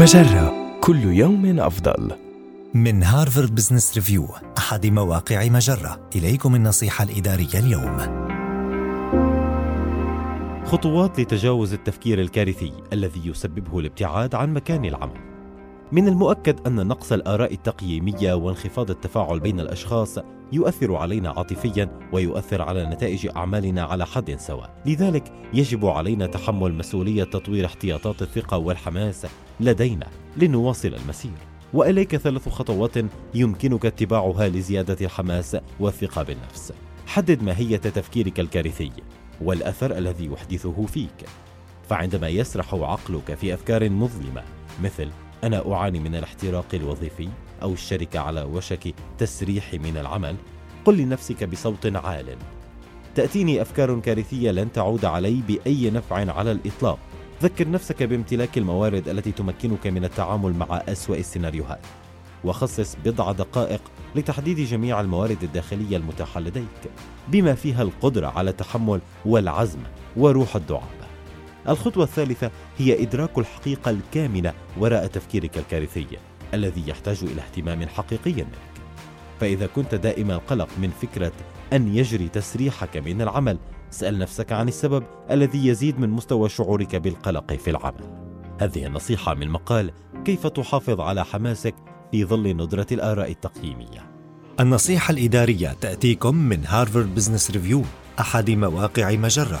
مجرة كل يوم أفضل. من هارفارد بزنس ريفيو أحد مواقع مجرة إليكم النصيحة الإدارية اليوم خطوات لتجاوز التفكير الكارثي الذي يسببه الابتعاد عن مكان العمل. من المؤكد أن نقص الآراء التقييمية وانخفاض التفاعل بين الأشخاص يؤثر علينا عاطفيا ويؤثر على نتائج أعمالنا على حد سواء. لذلك يجب علينا تحمل مسؤولية تطوير احتياطات الثقة والحماس لدينا لنواصل المسير. وإليك ثلاث خطوات يمكنك اتباعها لزيادة الحماس والثقة بالنفس. حدد ماهية تفكيرك الكارثي والأثر الذي يحدثه فيك. فعندما يسرح عقلك في أفكار مظلمة مثل أنا أعاني من الاحتراق الوظيفي أو الشركة على وشك تسريحي من العمل. قل لنفسك بصوت عال. تأتيني أفكار كارثية لن تعود علي بأي نفع على الإطلاق. ذكر نفسك بامتلاك الموارد التي تمكنك من التعامل مع أسوأ السيناريوهات. وخصص بضع دقائق لتحديد جميع الموارد الداخلية المتاحة لديك بما فيها القدرة على التحمل والعزم وروح الدعابة الخطوة الثالثة هي إدراك الحقيقة الكامنة وراء تفكيرك الكارثي الذي يحتاج إلى اهتمام حقيقي منك. فإذا كنت دائما القلق من فكرة أن يجري تسريحك من العمل سأل نفسك عن السبب الذي يزيد من مستوى شعورك بالقلق في العمل. هذه النصيحة من مقال كيف تحافظ على حماسك في ظل ندرة الآراء التقييمية النصيحة الإدارية تأتيكم من هارفارد بزنس ريفيو أحد مواقع مجرة.